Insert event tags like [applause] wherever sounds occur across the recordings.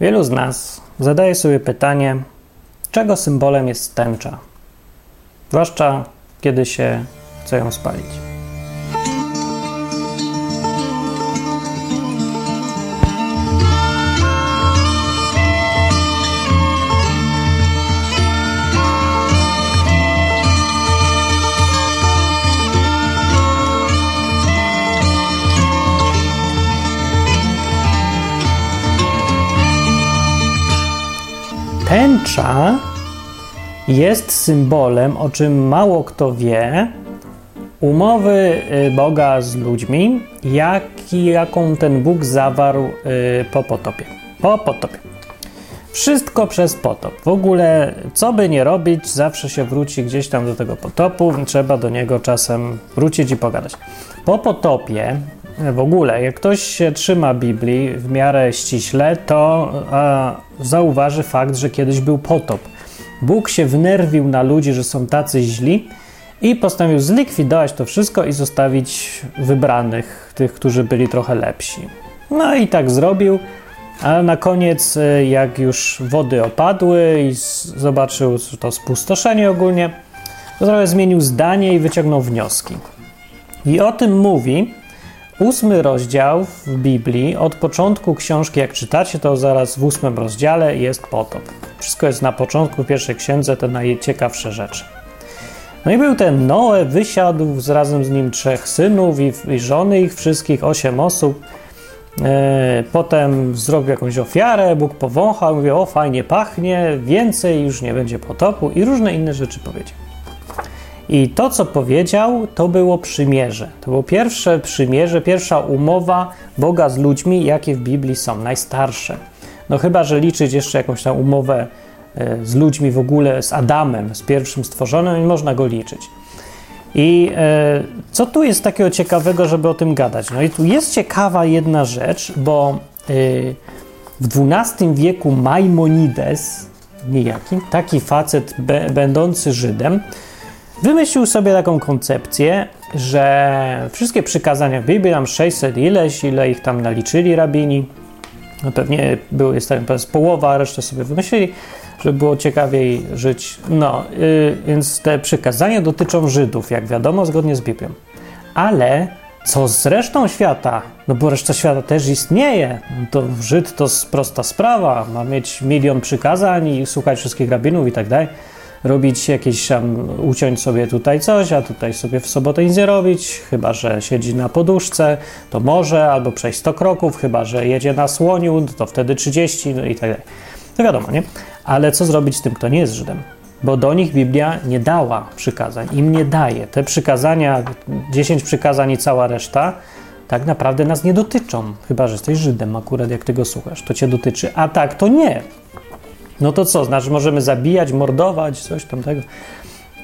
Wielu z nas zadaje sobie pytanie, czego symbolem jest tęcza, zwłaszcza kiedy się chce ją spalić. Tęcza jest symbolem, o czym mało kto wie, umowy y, Boga z ludźmi, jak, jaką ten Bóg zawarł y, po potopie. Po potopie. Wszystko przez potop. W ogóle, co by nie robić, zawsze się wróci gdzieś tam do tego potopu, trzeba do niego czasem wrócić i pogadać. Po potopie w ogóle, jak ktoś się trzyma Biblii w miarę ściśle, to zauważy fakt, że kiedyś był potop. Bóg się wnerwił na ludzi, że są tacy źli i postanowił zlikwidować to wszystko i zostawić wybranych, tych, którzy byli trochę lepsi. No i tak zrobił, a na koniec, jak już wody opadły i zobaczył to spustoszenie ogólnie, to trochę zmienił zdanie i wyciągnął wnioski. I o tym mówi Ósmy rozdział w Biblii, od początku książki, jak czytacie, to zaraz w ósmym rozdziale jest potop. Wszystko jest na początku pierwszej księdze, te najciekawsze rzeczy. No i był ten Noe, wysiadł z, razem z nim trzech synów i, i żony ich wszystkich, osiem osób. E, potem zrobił jakąś ofiarę, Bóg powąchał, mówi, o fajnie pachnie, więcej już nie będzie potopu i różne inne rzeczy powiedział. I to, co powiedział, to było przymierze. To było pierwsze przymierze, pierwsza umowa Boga z ludźmi, jakie w Biblii są, najstarsze. No chyba, że liczyć jeszcze jakąś tam umowę e, z ludźmi w ogóle, z Adamem, z pierwszym stworzonym, i można go liczyć. I e, co tu jest takiego ciekawego, żeby o tym gadać? No i tu jest ciekawa jedna rzecz, bo e, w XII wieku Maimonides, niejaki, taki facet będący Żydem, wymyślił sobie taką koncepcję, że wszystkie przykazania w Biblii, tam 600 ileś, ile ich tam naliczyli rabini, no pewnie było, jest tam połowa, resztę sobie wymyślili, żeby było ciekawiej żyć. No, yy, więc te przykazania dotyczą Żydów, jak wiadomo, zgodnie z Biblią. Ale co z resztą świata? No bo reszta świata też istnieje. To Żyd to prosta sprawa. Ma mieć milion przykazań i słuchać wszystkich rabinów i tak dalej robić jakieś tam, uciąć sobie tutaj coś, a tutaj sobie w sobotę nic nie robić, chyba że siedzi na poduszce, to może, albo przejść 100 kroków, chyba że jedzie na słoniu, to wtedy 30, no i tak dalej. To wiadomo, nie? Ale co zrobić z tym, kto nie jest Żydem? Bo do nich Biblia nie dała przykazań, im nie daje. Te przykazania, 10 przykazań i cała reszta, tak naprawdę nas nie dotyczą. Chyba, że jesteś Żydem, akurat jak tego słuchasz, to cię dotyczy, a tak to nie. No to co, znaczy możemy zabijać, mordować, coś tamtego.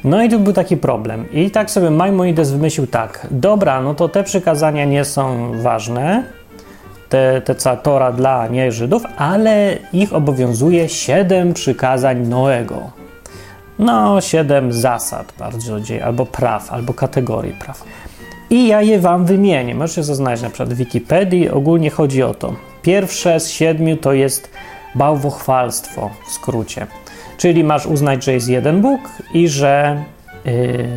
No i tu był taki problem. I tak sobie Maimonides wymyślił tak, dobra, no to te przykazania nie są ważne, te, te cała Tora dla nie Żydów, ale ich obowiązuje siedem przykazań Noego. No, siedem zasad bardziej, albo praw, albo kategorii praw. I ja je wam wymienię. Możecie zaznaczyć na przykład w Wikipedii. Ogólnie chodzi o to. Pierwsze z siedmiu to jest bałwochwalstwo w skrócie. Czyli masz uznać, że jest jeden Bóg i że, yy,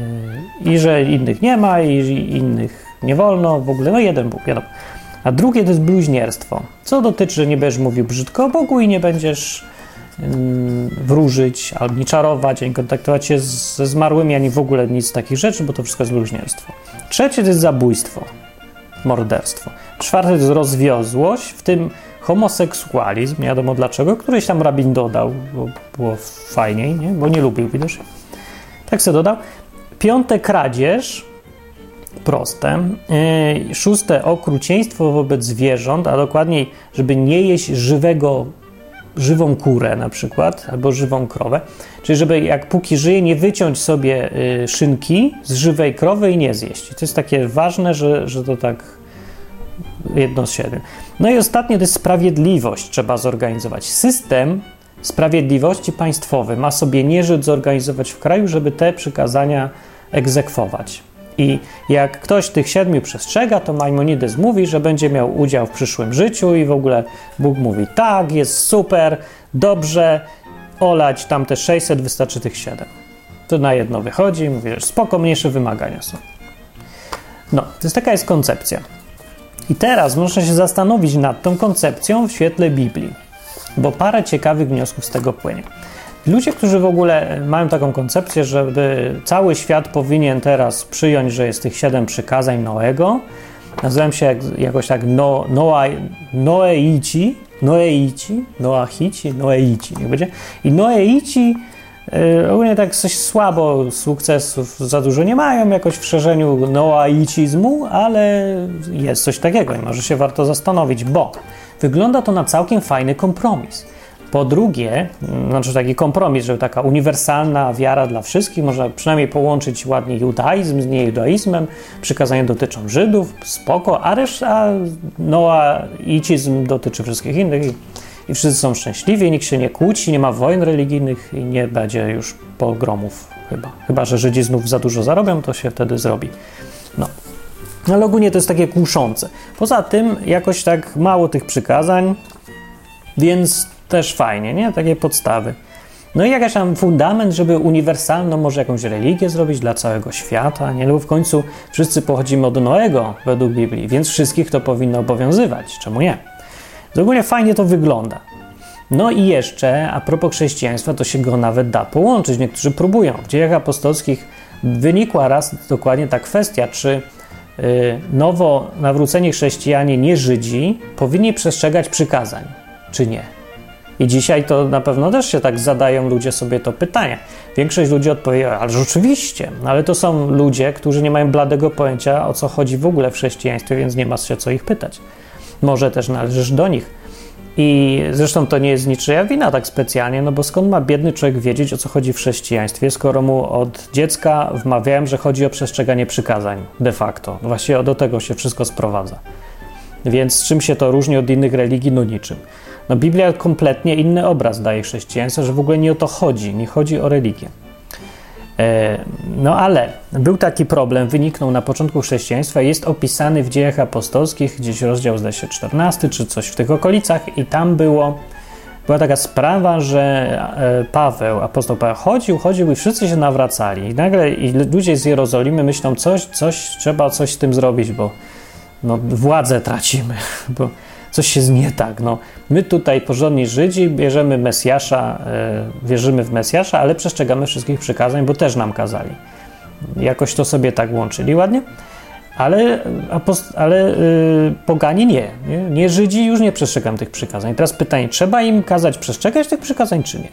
i że innych nie ma i innych nie wolno, w ogóle no jeden Bóg, wiadomo. A drugie to jest bluźnierstwo, co dotyczy, że nie będziesz mówił brzydko o Bogu i nie będziesz yy, wróżyć, albo nie czarować, ani kontaktować się z, ze zmarłymi, ani w ogóle nic z takich rzeczy, bo to wszystko jest bluźnierstwo. Trzecie to jest zabójstwo, morderstwo. Czwarte to jest rozwiozłość, w tym homoseksualizm, nie wiadomo dlaczego, któryś tam rabin dodał, bo było fajniej, nie? bo nie lubił widocznie. Tak se dodał. Piąte kradzież, proste. Yy, szóste okrucieństwo wobec zwierząt, a dokładniej, żeby nie jeść żywego, żywą kurę na przykład, albo żywą krowę. Czyli żeby jak póki żyje, nie wyciąć sobie yy, szynki z żywej krowy i nie zjeść. to jest takie ważne, że, że to tak jedno z siedmiu. No i ostatnie to jest sprawiedliwość, trzeba zorganizować. System sprawiedliwości państwowy ma sobie nieżyt zorganizować w kraju, żeby te przykazania egzekwować. I jak ktoś tych siedmiu przestrzega, to Maimonides mówi, że będzie miał udział w przyszłym życiu i w ogóle Bóg mówi tak, jest super, dobrze, olać tam te 600, wystarczy tych 7. To na jedno wychodzi, mówisz, spoko, mniejsze wymagania są. No, to jest taka jest koncepcja. I teraz można się zastanowić nad tą koncepcją w świetle Biblii, bo parę ciekawych wniosków z tego płynie. Ludzie, którzy w ogóle mają taką koncepcję, żeby cały świat powinien teraz przyjąć, że jest tych siedem przykazań Noego, nazywają się jak, jakoś tak no, Noa, Noeici, Noeici, Noachici, Noeici, niech będzie. I Noeici ogólnie tak coś słabo sukcesów za dużo nie mają jakoś w szerzeniu noaicizmu, ale jest coś takiego i może się warto zastanowić, bo wygląda to na całkiem fajny kompromis. Po drugie, znaczy taki kompromis, że taka uniwersalna wiara dla wszystkich, można przynajmniej połączyć ładnie judaizm z niejudaizmem, przykazania dotyczą Żydów, spoko, a reszta noaicizm dotyczy wszystkich innych i, wszyscy są szczęśliwi, nikt się nie kłóci, nie ma wojen religijnych i nie będzie już pogromów chyba. Chyba, że Żydzi znów za dużo zarobią, to się wtedy zrobi. No. Ale ogólnie to jest takie kuszące. Poza tym jakoś tak mało tych przykazań, więc też fajnie, nie? Takie podstawy. No i jakaś tam fundament, żeby uniwersalną może jakąś religię zrobić dla całego świata, nie? No w końcu wszyscy pochodzimy od Noego według Biblii, więc wszystkich to powinno obowiązywać. Czemu nie? To ogólnie fajnie to wygląda. No i jeszcze, a propos chrześcijaństwa, to się go nawet da połączyć. Niektórzy próbują. W dziejach apostolskich wynikła raz dokładnie ta kwestia, czy y, nowo nawróceni chrześcijanie, nie Żydzi, powinni przestrzegać przykazań, czy nie. I dzisiaj to na pewno też się tak zadają ludzie sobie to pytanie. Większość ludzi odpowie, ale rzeczywiście, no ale to są ludzie, którzy nie mają bladego pojęcia o co chodzi w ogóle w chrześcijaństwie, więc nie ma się co ich pytać. Może też należysz do nich. I zresztą to nie jest niczyja wina tak specjalnie, no bo skąd ma biedny człowiek wiedzieć o co chodzi w chrześcijaństwie, skoro mu od dziecka wmawiałem, że chodzi o przestrzeganie przykazań de facto. Właściwie do tego się wszystko sprowadza. Więc czym się to różni od innych religii? No niczym. No Biblia kompletnie inny obraz daje chrześcijaństwu, że w ogóle nie o to chodzi, nie chodzi o religię. E, no ale był taki problem, wyniknął na początku chrześcijaństwa, jest opisany w dziejach apostolskich, gdzieś rozdział zdaje się 14 czy coś w tych okolicach i tam było, była taka sprawa, że e, Paweł, apostoł Paweł chodził, chodził i wszyscy się nawracali. I nagle ludzie z Jerozolimy myślą, coś, coś, trzeba coś z tym zrobić, bo no, władzę tracimy, [laughs] bo coś się nie tak. No, my tutaj, porządni Żydzi, bierzemy Mesjasza, yy, wierzymy w Mesjasza, ale przestrzegamy wszystkich przykazań, bo też nam kazali. Jakoś to sobie tak łączyli ładnie. Ale, ale yy, poganie nie, nie, nie. Żydzi już nie przestrzegam tych przykazań. Teraz pytanie, trzeba im kazać przestrzegać tych przykazań, czy nie?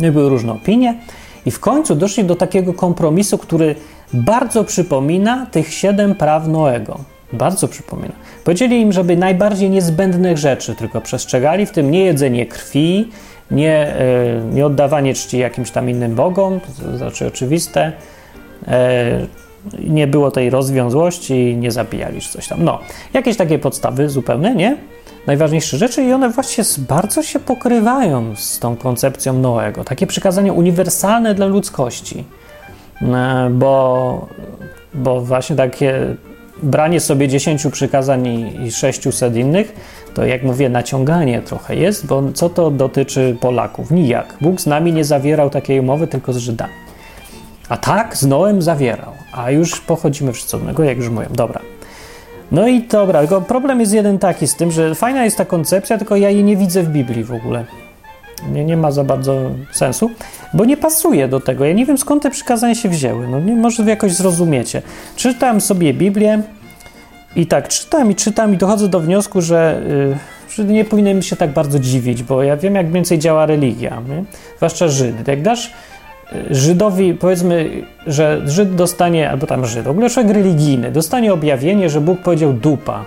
nie były różne opinie. I w końcu doszli do takiego kompromisu, który bardzo przypomina tych siedem praw Noego. Bardzo przypomina. Powiedzieli im, żeby najbardziej niezbędnych rzeczy tylko przestrzegali, w tym nie jedzenie krwi, nie, e, nie oddawanie czci jakimś tam innym bogom, to znaczy oczywiste, e, nie było tej rozwiązłości, nie zabijali czy coś tam. No, jakieś takie podstawy zupełne, nie? Najważniejsze rzeczy i one właśnie bardzo się pokrywają z tą koncepcją Noego. Takie przykazanie uniwersalne dla ludzkości, e, bo, bo właśnie takie branie sobie 10 przykazań i 600 innych, to jak mówię, naciąganie trochę jest, bo co to dotyczy Polaków? Nijak. Bóg z nami nie zawierał takiej umowy, tylko z Żydami. A tak, z Noem zawierał, a już pochodzimy wszyscy od jak już mówię. Dobra. No i dobra, tylko problem jest jeden taki z tym, że fajna jest ta koncepcja, tylko ja jej nie widzę w Biblii w ogóle. Nie, nie ma za bardzo sensu, bo nie pasuje do tego. Ja nie wiem skąd te przykazania się wzięły. No nie, może jakoś zrozumiecie. Czytam sobie Biblię i tak czytam i czytam i dochodzę do wniosku, że, yy, że nie powinienem się tak bardzo dziwić, bo ja wiem jak więcej działa religia, nie? zwłaszcza Żyd. Jak dasz y, Żydowi, powiedzmy, że Żyd dostanie, albo tam Żyd, w ogóle człowiek religijny, dostanie objawienie, że Bóg powiedział dupa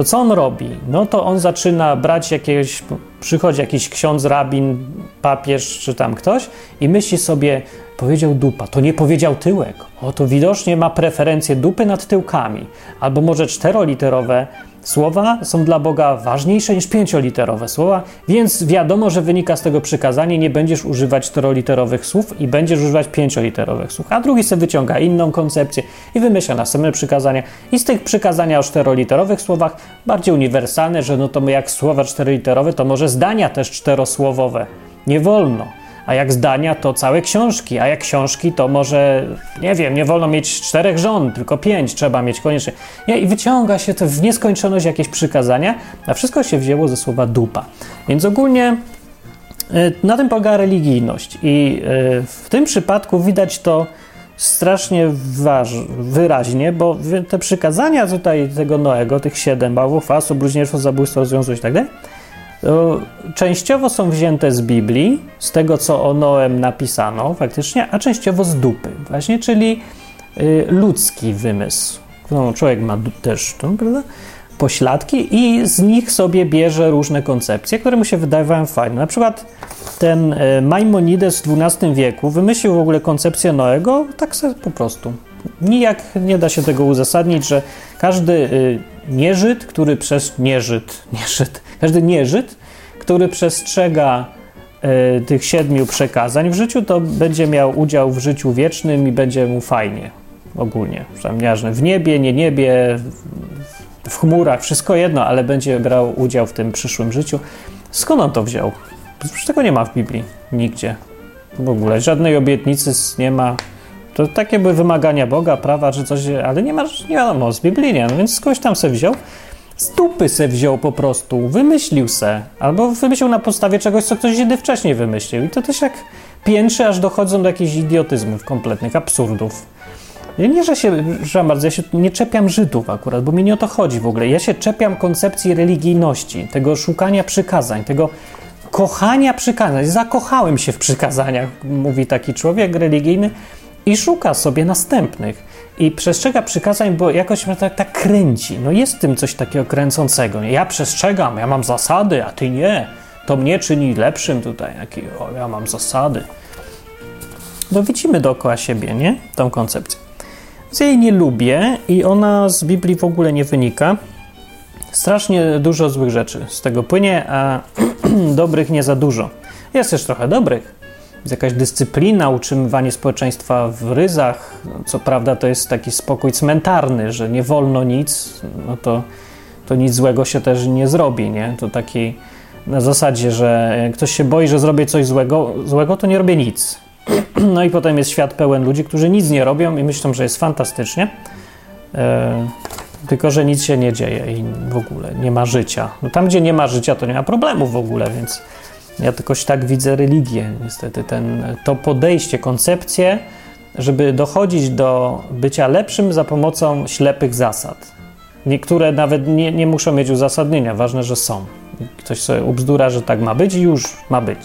to co on robi? No to on zaczyna brać jakiegoś, przychodzi jakiś ksiądz, rabin, papież czy tam ktoś i myśli sobie, powiedział dupa, to nie powiedział tyłek. O, to widocznie ma preferencję dupy nad tyłkami. Albo może czteroliterowe słowa są dla Boga ważniejsze niż pięcioliterowe słowa, więc wiadomo, że wynika z tego przykazanie, nie będziesz używać czteroliterowych słów i będziesz używać pięcioliterowych słów. A drugi sobie wyciąga inną koncepcję i wymyśla następne przykazania. I z tych przykazania o czteroliterowych słowach, bardziej uniwersalne, że no to jak słowa czteroliterowe, to może zdania też czterosłowowe. Nie wolno. A jak zdania, to całe książki, a jak książki, to może, nie wiem, nie wolno mieć czterech żon, tylko pięć trzeba mieć koniecznie. Nie, I wyciąga się to w nieskończoność jakieś przykazania, a wszystko się wzięło ze słowa dupa. Więc ogólnie y, na tym polega religijność i y, w tym przypadku widać to strasznie wyraźnie, bo te przykazania tutaj tego Noego, tych siedem bałwów, fasu, bluźnierstwo, zabójstwo, związłość i tak dalej, częściowo są wzięte z Biblii, z tego co o Noem napisano faktycznie, a częściowo z dupy, właśnie, czyli y, ludzki wymysł. No, człowiek ma też, to, prawda? Pośladki i z nich sobie bierze różne koncepcje, które mu się wydawają fajne. Na przykład ten y, Maimonides w XII wieku wymyślił w ogóle koncepcję Noego tak sobie po prostu. Nijak nie da się tego uzasadnić, że każdy y, nieżyd, który przez nieżyd, nieżyd, każdy nieżyd, który przestrzega y, tych siedmiu przekazań w życiu, to będzie miał udział w życiu wiecznym i będzie mu fajnie ogólnie. Nieważne w niebie, nie niebie, w chmurach, wszystko jedno, ale będzie brał udział w tym przyszłym życiu. Skąd on to wziął? Przecież tego nie ma w Biblii, nigdzie. W ogóle żadnej obietnicy nie ma. To takie były wymagania Boga, prawa czy coś, ale nie ma, nie wiadomo, z Biblii nie, no więc skądś tam se wziął. Z se wziął po prostu, wymyślił se, albo wymyślił na podstawie czegoś, co ktoś inny wcześniej wymyślił. I to też jak piętrzy, aż dochodzą do jakichś idiotyzmów kompletnych, absurdów. Nie, że się, że bardzo, ja się nie czepiam Żydów akurat, bo mi nie o to chodzi w ogóle. Ja się czepiam koncepcji religijności, tego szukania przykazań, tego kochania przykazań. Zakochałem się w przykazaniach, mówi taki człowiek religijny, i szuka sobie następnych. I przestrzega przykazań, bo jakoś mnie tak, tak kręci. No jest w tym coś takiego kręcącego. Ja przestrzegam, ja mam zasady, a ty nie. To mnie czyni lepszym tutaj. Jaki, o, ja mam zasady. No widzimy dookoła siebie, nie? Tą koncepcję. Więc ja jej nie lubię i ona z Biblii w ogóle nie wynika. Strasznie dużo złych rzeczy z tego płynie, a [clears throat] dobrych nie za dużo. Jest też trochę dobrych, jest jakaś dyscyplina, utrzymywanie społeczeństwa w ryzach. Co prawda to jest taki spokój cmentarny, że nie wolno nic, no to, to nic złego się też nie zrobi, nie? To taki na zasadzie, że ktoś się boi, że zrobię coś złego, złego to nie robię nic. [clears throat] No i potem jest świat pełen ludzi, którzy nic nie robią i myślą, że jest fantastycznie, e, tylko że nic się nie dzieje i w ogóle nie ma życia. No tam, gdzie nie ma życia, to nie ma problemu w ogóle, więc ja jakoś tak widzę religię, niestety, ten, to podejście, koncepcję, żeby dochodzić do bycia lepszym za pomocą ślepych zasad. Niektóre nawet nie, nie muszą mieć uzasadnienia, ważne, że są. Ktoś sobie ubzdura, że tak ma być i już ma być.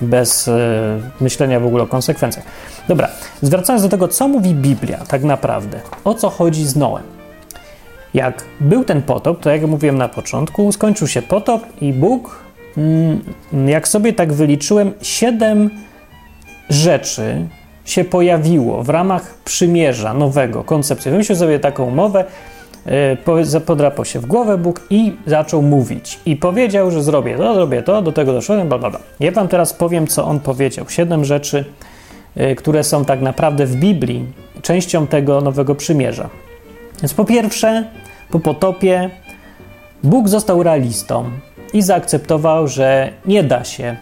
Bez y, myślenia w ogóle o konsekwencjach. Dobra, zwracając do tego, co mówi Biblia tak naprawdę, o co chodzi z Noem. Jak był ten potop, to jak mówiłem na początku, skończył się potop i Bóg jak sobie tak wyliczyłem, siedem rzeczy się pojawiło w ramach przymierza nowego koncepcji. Wymyślił sobie taką umowę, e, podrapał się w głowę Bóg i zaczął mówić. I powiedział, że zrobię to, zrobię to, do tego doszedłem, bla, bla, bla. Ja wam teraz powiem, co on powiedział. Siedem rzeczy, e, które są tak naprawdę w Biblii częścią tego nowego przymierza. Więc po pierwsze, po potopie Bóg został realistą i zaakceptował, że nie da się.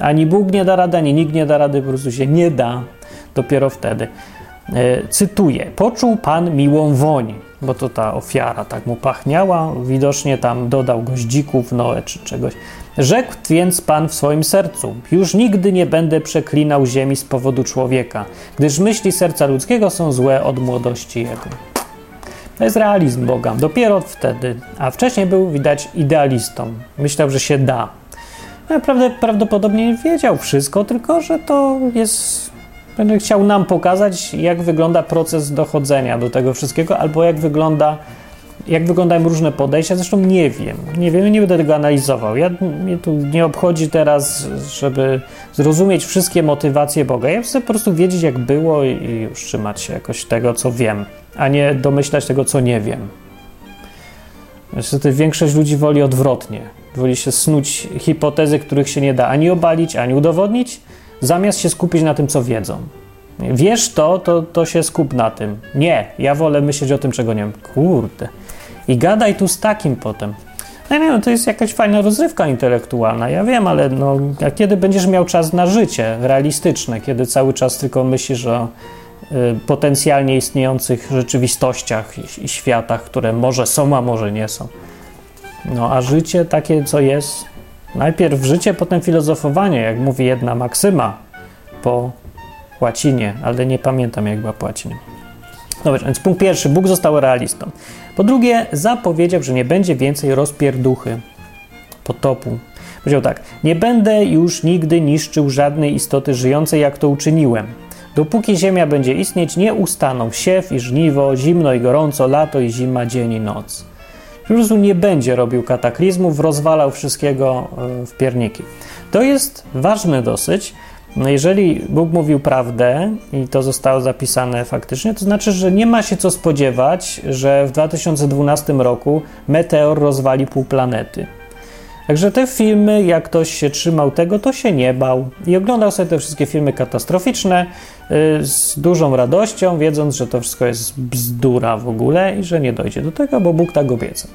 Ani Bóg nie da rady, ani nikt nie da rady, po prostu się nie da. Dopiero wtedy. E, cytuję: Poczuł Pan miłą woń, bo to ta ofiara tak mu pachniała. Widocznie tam dodał goździków, noe czy czegoś. Rzekł więc Pan w swoim sercu: Już nigdy nie będę przeklinał ziemi z powodu człowieka, gdyż myśli serca ludzkiego są złe od młodości jego. To jest realizm Boga. Dopiero wtedy. A wcześniej był, widać, idealistą. Myślał, że się da. Naprawdę prawdopodobnie wiedział wszystko, tylko że to jest. Będę chciał nam pokazać, jak wygląda proces dochodzenia do tego wszystkiego, albo jak wygląda. Jak wyglądają różne podejścia, zresztą nie wiem. Nie wiem, nie będę tego analizował. Ja, mnie tu nie obchodzi teraz, żeby zrozumieć wszystkie motywacje Boga. Ja chcę po prostu wiedzieć, jak było i już trzymać się jakoś tego, co wiem a nie domyślać tego, co nie wiem. Niestety większość ludzi woli odwrotnie. Woli się snuć hipotezy, których się nie da ani obalić, ani udowodnić, zamiast się skupić na tym, co wiedzą. Wiesz to, to, to się skup na tym. Nie, ja wolę myśleć o tym, czego nie wiem. Kurde. I gadaj tu z takim potem. No nie, no to jest jakaś fajna rozrywka intelektualna, ja wiem, ale no, a kiedy będziesz miał czas na życie realistyczne, kiedy cały czas tylko myślisz o potencjalnie istniejących rzeczywistościach i, światach, które może są, a może nie są. No a życie takie, co jest, najpierw życie, potem filozofowanie, jak mówi jedna maksyma po łacinie, ale nie pamiętam, jak była po łacinie. Dobrze, więc punkt pierwszy, Bóg został realistą. Po drugie, zapowiedział, że nie będzie więcej rozpierduchy, potopu. Powiedział tak: Nie będę już nigdy niszczył żadnej istoty żyjącej, jak to uczyniłem. Dopóki ziemia będzie istnieć, nie ustaną siew i żniwo, zimno i gorąco, lato i zima, dzień i noc. Prostu nie będzie robił kataklizmów, rozwalał wszystkiego e, w pierniki. To jest ważne dosyć, no jeżeli Bóg mówił prawdę i to zostało zapisane faktycznie, to znaczy, że nie ma się co spodziewać, że w 2012 roku meteor rozwali pół planety. Także te filmy, jak ktoś się trzymał tego, to się nie bał i oglądał sobie te wszystkie filmy katastroficzne yy, z dużą radością, wiedząc, że to wszystko jest bzdura w ogóle i że nie dojdzie do tego, bo Bóg tak obiecał.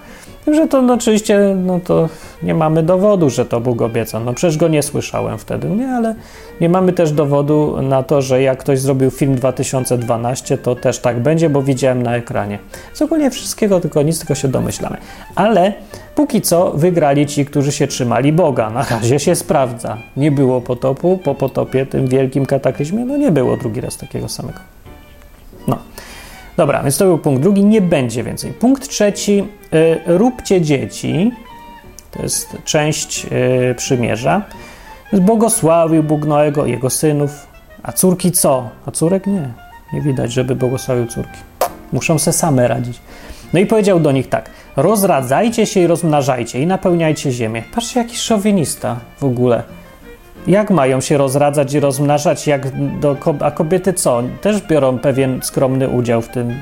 Że to no, oczywiście no to nie mamy dowodu, że to Bóg obiecał. No przecież go nie słyszałem wtedy, nie, ale nie mamy też dowodu na to, że jak ktoś zrobił film 2012, to też tak będzie, bo widziałem na ekranie. Z ogólnie wszystkiego, tylko nic, tylko się domyślamy. Ale póki co wygrali ci, którzy się trzymali Boga. Na razie się sprawdza. Nie było potopu, po potopie, tym wielkim kataklizmie, no nie było drugi raz takiego samego. No. Dobra, więc to był punkt drugi, nie będzie więcej. Punkt trzeci, y, róbcie dzieci, to jest część y, przymierza. Błogosławił Bóg Noego jego synów, a córki co? A córek nie. Nie widać, żeby błogosławił córki. Muszą se same radzić. No i powiedział do nich tak: rozradzajcie się i rozmnażajcie i napełniajcie ziemię. Patrzcie, jaki szowinista w ogóle. Jak mają się rozradzać i rozmnażać, jak do, a kobiety co? Też biorą pewien skromny udział w tym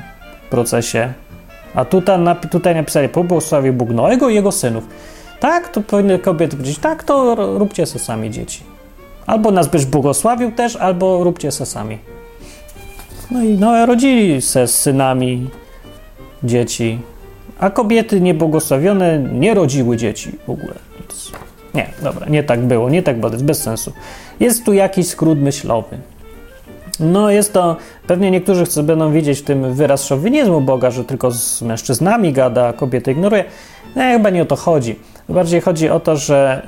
procesie. A tutaj, tutaj napisali, pobłogosławił Bóg Noego i jego synów. Tak, to powinny kobiety powiedzieć, tak, to róbcie se sami dzieci. Albo nas byś błogosławił też, albo róbcie se sami. No i no, rodzili se z synami dzieci, a kobiety niebłogosławione nie rodziły dzieci w ogóle. Nie, dobra, nie tak było, nie tak było, to jest bez sensu. Jest tu jakiś skrót myślowy. No jest to, pewnie niektórzy chcą, będą widzieć w tym wyraz szowinizmu Boga, że tylko z mężczyznami gada, a kobiety ignoruje. No chyba nie o to chodzi. Bardziej chodzi o to, że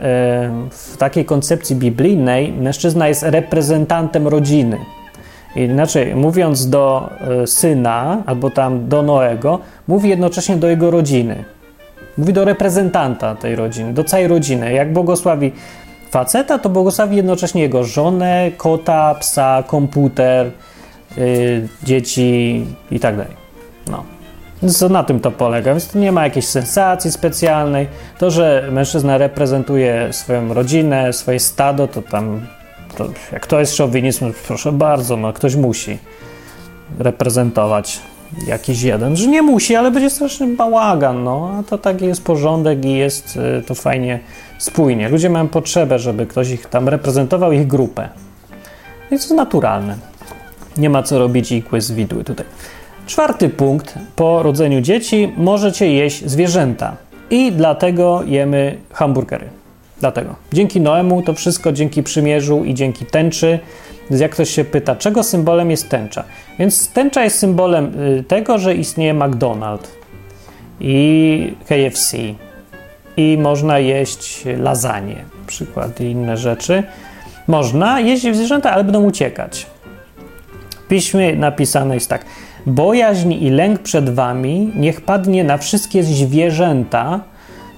w takiej koncepcji biblijnej mężczyzna jest reprezentantem rodziny. Inaczej, mówiąc do e, syna albo tam do Noego, mówi jednocześnie do jego rodziny. Mówi do reprezentanta tej rodziny, do całej rodziny. Jak błogosławi faceta, to błogosławi jednocześnie jego żonę, kota, psa, komputer, yy, dzieci i tak dalej. No. Co na tym to polega, więc to nie ma jakiejś sensacji specjalnej. To, że mężczyzna reprezentuje swoją rodzinę, swoje stado, to tam, to jak to jest szowinizm, proszę bardzo, no ktoś musi reprezentować jakiś jeden, że nie musi, ale będzie straszny bałagan, no, a to taki jest porządek i jest y, to fajnie spójnie. Ludzie mają potrzebę, żeby ktoś ich tam reprezentował, ich grupę. Jest to naturalne. Nie ma co robić ikły z widły tutaj. Czwarty punkt. Po rodzeniu dzieci możecie jeść zwierzęta i dlatego jemy hamburgery. Dlatego. Dzięki Noemu to wszystko dzięki przymierzu i dzięki tęczy jak ktoś się pyta, czego symbolem jest tęcza? Więc tęcza jest symbolem y, tego, że istnieje McDonald's i KFC i można jeść lasagne, przykład i inne rzeczy. Można jeść zwierzęta, ale będą uciekać. W piśmie napisane jest tak: Bojaźń i lęk przed wami niech padnie na wszystkie zwierzęta,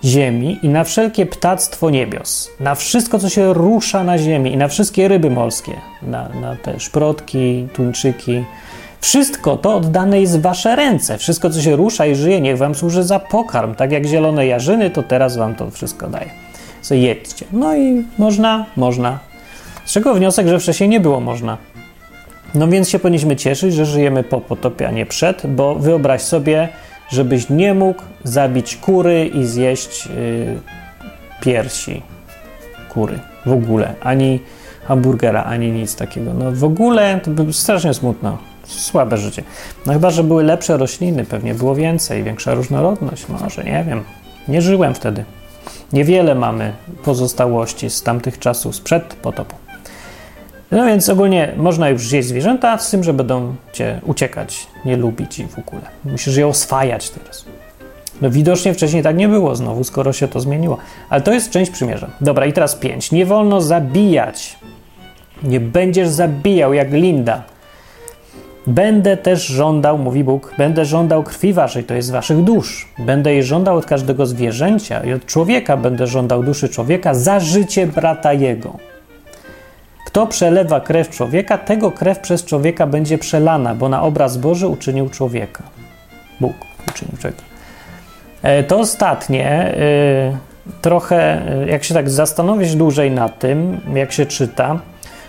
ziemi i na wszelkie ptactwo niebios, na wszystko, co się rusza na ziemi i na wszystkie ryby morskie, na, na te szprotki, tuńczyki. Wszystko to oddane jest w wasze ręce. Wszystko, co się rusza i żyje, niech wam służy za pokarm. Tak jak zielone jarzyny, to teraz wam to wszystko daje. Co jedźcie. No i można, można. Z czego wniosek, że wcześniej nie było można. No więc się powinniśmy cieszyć, że żyjemy po potopie, a nie przed, bo wyobraź sobie, żebyś nie mógł zabić kury i zjeść yy, piersi kury w ogóle, ani hamburgera, ani nic takiego. No w ogóle to by strasznie smutno. Słabe życie. No chyba, że były lepsze rośliny, pewnie było więcej, większa różnorodność, może, nie wiem. Nie żyłem wtedy. Niewiele mamy pozostałości z tamtych czasów, sprzed potopu. No więc ogólnie można już zjeść zwierzęta, z tym, że będą cię uciekać, nie lubić i w ogóle. Musisz je oswajać teraz. No widocznie wcześniej tak nie było znowu, skoro się to zmieniło. Ale to jest część przymierza. Dobra, i teraz pięć. Nie wolno zabijać. Nie będziesz zabijał jak Linda. Będę też żądał, mówi Bóg, będę żądał krwi waszej, to jest waszych dusz. Będę jej żądał od każdego zwierzęcia i od człowieka będę żądał duszy człowieka za życie brata jego. Kto przelewa krew człowieka, tego krew przez człowieka będzie przelana, bo na obraz Boży uczynił człowieka. Bóg uczynił człowieka. E, to ostatnie, e, trochę, e, jak się tak zastanowić dłużej nad tym, jak się czyta,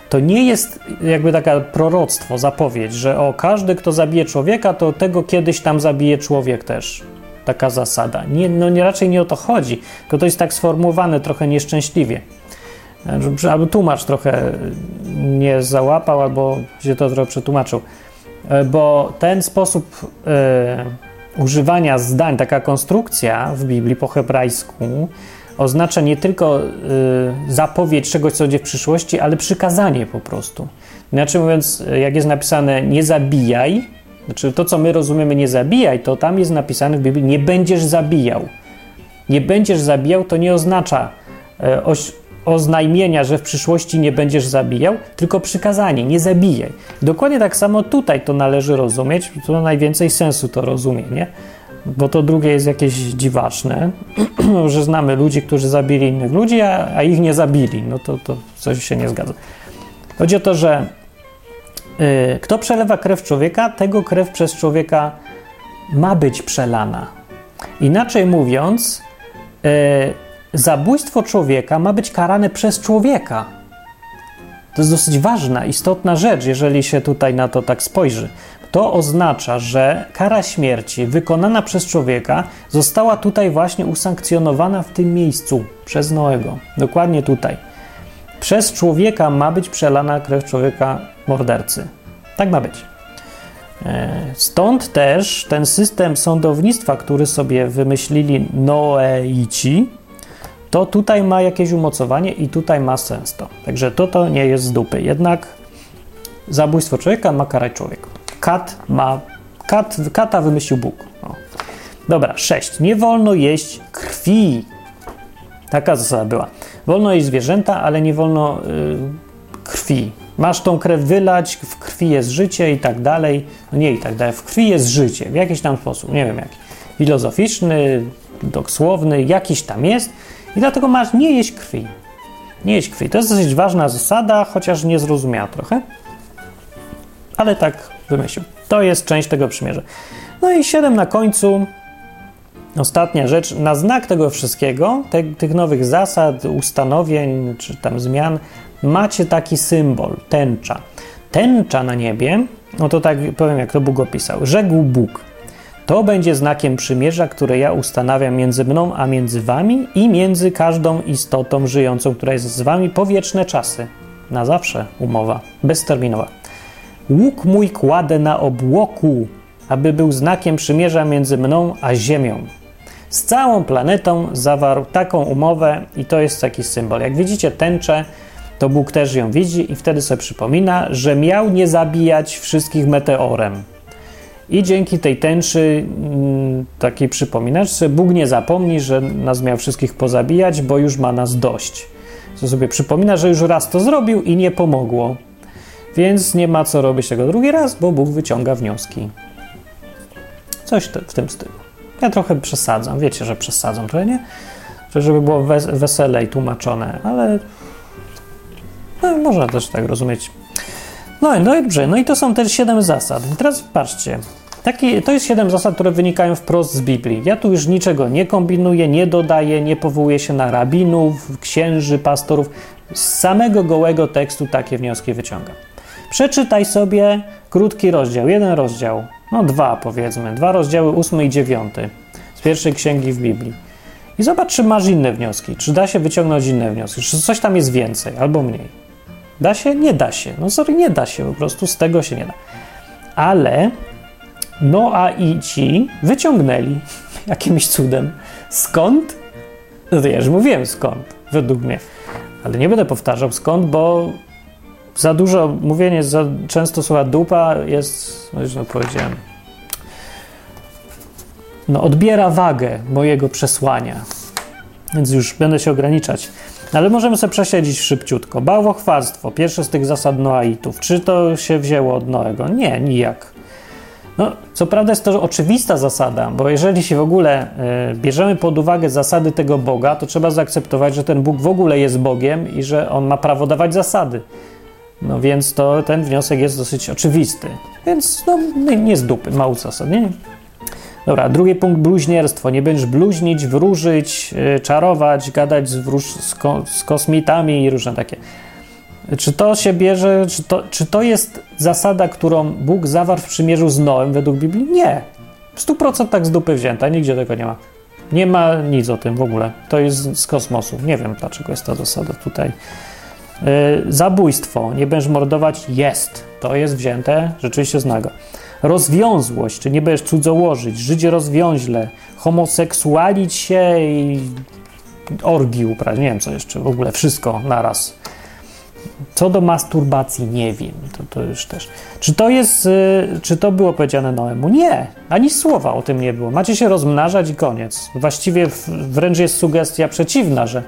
to nie jest jakby taka proroctwo, zapowiedź, że o każdy, kto zabije człowieka, to tego kiedyś tam zabije człowiek też. Taka zasada. Nie, no nie, raczej nie o to chodzi, tylko to jest tak sformułowane trochę nieszczęśliwie. Albo tłumacz trochę nie załapał, albo się to trochę przetłumaczył. Bo ten sposób używania zdań, taka konstrukcja w Biblii po hebrajsku oznacza nie tylko y, zapowiedź czegoś, co będzie w przyszłości, ale przykazanie po prostu. Inaczej mówiąc, jak jest napisane nie zabijaj, znaczy to, co my rozumiemy nie zabijaj, to tam jest napisane w Biblii nie będziesz zabijał. Nie będziesz zabijał to nie oznacza y, oznajmienia, że w przyszłości nie będziesz zabijał, tylko przykazanie, nie zabijaj. Dokładnie tak samo tutaj to należy rozumieć, to najwięcej sensu to rozumie, nie? Bo to drugie jest jakieś dziwaczne, [clears throat] że znamy ludzi, którzy zabili innych ludzi, a, a ich nie zabili. No to, to coś się nie zgadza. Chodzi o to, że y, kto przelewa krew człowieka, tego krew przez człowieka ma być przelana. Inaczej mówiąc, y, zabójstwo człowieka ma być karane przez człowieka. To jest dosyć ważna, istotna rzecz, jeżeli się tutaj na to tak spojrzy. To oznacza, że kara śmierci wykonana przez człowieka została tutaj właśnie usankcjonowana w tym miejscu przez Noego. Dokładnie tutaj. Przez człowieka ma być przelana krew człowieka mordercy. Tak ma być. E, stąd też ten system sądownictwa, który sobie wymyślili Noeici, to tutaj ma jakieś umocowanie i tutaj ma sens to. Także to to nie jest z dupy. Jednak zabójstwo człowieka ma karać człowiek. Kat ma. Kat, kata wymyślił Bóg. O. Dobra, sześć. Nie wolno jeść krwi. Taka zasada była. Wolno jeść zwierzęta, ale nie wolno yy, krwi. Masz tą krew wylać, w krwi jest życie i tak dalej. No nie i tak dalej. W krwi jest życie w jakiś tam sposób. Nie wiem jaki. Filozoficzny, dosłowny, jakiś tam jest i dlatego masz nie jeść krwi. Nie jeść krwi. To jest dosyć ważna zasada, chociaż niezrozumiała trochę. Ale tak wymyślił. To jest część tego przymierza. No i siedem na końcu. Ostatnia rzecz. Na znak tego wszystkiego, te, tych nowych zasad, ustanowień czy tam zmian, macie taki symbol, tęcza. Tęcza na niebie, no to tak powiem, jak to Bóg opisał. Rzekł Bóg. To będzie znakiem przymierza, które ja ustanawiam między mną a między wami i między każdą istotą żyjącą, która jest z wami po wieczne czasy. Na zawsze umowa, bezterminowa. Łuk mój kładę na obłoku, aby był znakiem przymierza między mną a ziemią. Z całą planetą zawarł taką umowę i to jest taki symbol. Jak widzicie tęczę, to Bóg też ją widzi i wtedy sobie przypomina, że miał nie zabijać wszystkich meteorem i dzięki tej tęczy mm, takiej przypominaczce Bóg nie zapomni, że nas miał wszystkich pozabijać, bo już ma nas dość. Co sobie przypomina, że już raz to zrobił i nie pomogło. Więc nie ma co robić tego drugi raz, bo Bóg wyciąga wnioski. Coś w tym stylu. Ja trochę przesadzam, wiecie, że przesadzam trochę, nie? Żeby było weselej tłumaczone, ale no, można też tak rozumieć. No, no i dobrze, no i to są też siedem zasad. Teraz patrzcie, Taki, to jest siedem zasad, które wynikają wprost z Biblii. Ja tu już niczego nie kombinuję, nie dodaję, nie powołuję się na rabinów, księży, pastorów. Z samego gołego tekstu takie wnioski wyciągam. Przeczytaj sobie krótki rozdział, jeden rozdział, no dwa powiedzmy, dwa rozdziały, ósmy i dziewiąty z pierwszej księgi w Biblii. I zobacz, czy masz inne wnioski, czy da się wyciągnąć inne wnioski, czy coś tam jest więcej albo mniej. Da się? Nie da się. No sorry, nie da się, po prostu z tego się nie da. Ale Noa i ci wyciągnęli [laughs] jakimś cudem. Skąd? No to ja już mówiłem skąd, według mnie. Ale nie będę powtarzał skąd, bo za dużo mówienie, za często słowa dupa jest, no już no powiedziałem, no odbiera wagę mojego przesłania. Więc już będę się ograniczać. Ale możemy sobie przesiedzieć szybciutko. Bałwochwalstwo, pierwsze z tych zasad Noaitów. Czy to się wzięło od Noego? Nie, nijak. No, co prawda jest to oczywista zasada, bo jeżeli się w ogóle y, bierzemy pod uwagę zasady tego Boga, to trzeba zaakceptować, że ten Bóg w ogóle jest Bogiem i że on ma prawo dawać zasady. No więc to ten wniosek jest dosyć oczywisty. Więc no, nie, nie z dupy, mało zasad, nie? Dobra, drugi punkt bluźnierstwo. Nie będziesz bluźnić, wróżyć, yy, czarować, gadać z, wróż, z, ko, z kosmitami i różne takie. Czy to się bierze, czy to, czy to jest zasada, którą Bóg zawarł w przymierzu z Noem według Biblii? Nie. W 100% tak z dupy wzięta, nigdzie tego nie ma. Nie ma nic o tym w ogóle. To jest z kosmosu. Nie wiem, dlaczego jest ta zasada tutaj. Yy, zabójstwo, nie będziesz mordować, jest. To jest wzięte rzeczywiście z nago. Rozwiązłość, czy nie będziesz cudzołożyć, żyć rozwiązle, homoseksualić się i orgi uprawiać, nie wiem co jeszcze, w ogóle wszystko naraz. Co do masturbacji, nie wiem, to, to już też. Czy to jest, y, czy to było powiedziane Noemu? Nie, ani słowa o tym nie było. Macie się rozmnażać i koniec. Właściwie wręcz jest sugestia przeciwna, że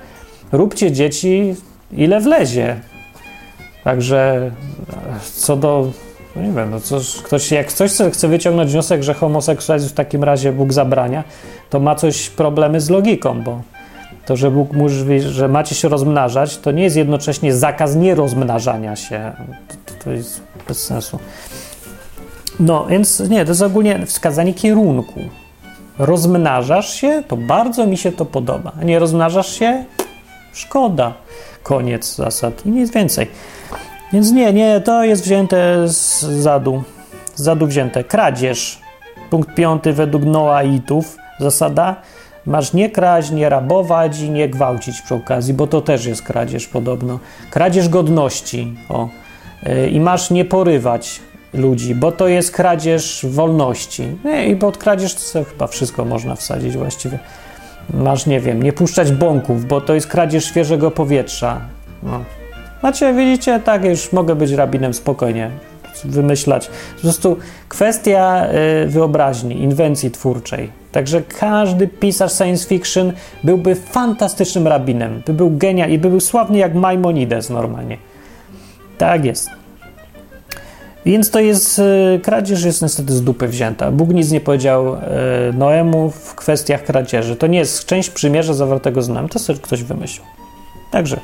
róbcie dzieci ile wlezie. Także co do, no nie wiem, no ktoś, jak ktoś chce wyciągnąć wniosek, że homoseksualizm w takim razie Bóg zabrania, to ma coś problemy z logiką, bo to, że Bóg mówi, że macie się rozmnażać, to nie jest jednocześnie zakaz nierozmnażania się. To, to jest bez sensu. No, więc nie, to jest ogólnie wskazanie kierunku. Rozmnażasz się, to bardzo mi się to podoba. Nie rozmnażasz się? Szkoda. Koniec zasad i nic więcej. Więc nie, nie, to jest wzięte z zadu. Z zadu wzięte. Kradzież. Punkt piąty według Noaitów. Zasada Masz nie kraść, nie rabować i nie gwałcić przy okazji, bo to też jest kradzież podobno. Kradzież godności. O. Yy, I masz nie porywać ludzi, bo to jest kradzież wolności. Nie, I pod kradzież to chyba wszystko można wsadzić właściwie. Masz, nie wiem, nie puszczać bąków, bo to jest kradzież świeżego powietrza. No. Macie, widzicie, tak, już mogę być rabinem spokojnie, wymyślać. Po prostu kwestia y, wyobraźni, inwencji twórczej. Także każdy pisarz science fiction byłby fantastycznym rabinem, by był genia i by był sławny jak Maimonides normalnie. Tak jest. Więc to jest, y, kradzież jest niestety z dupy wzięta. Bóg nic nie powiedział y, Noemu w kwestiach kradzieży. To nie jest część przymierza zawartego z nami, to sobie ktoś wymyślił. Także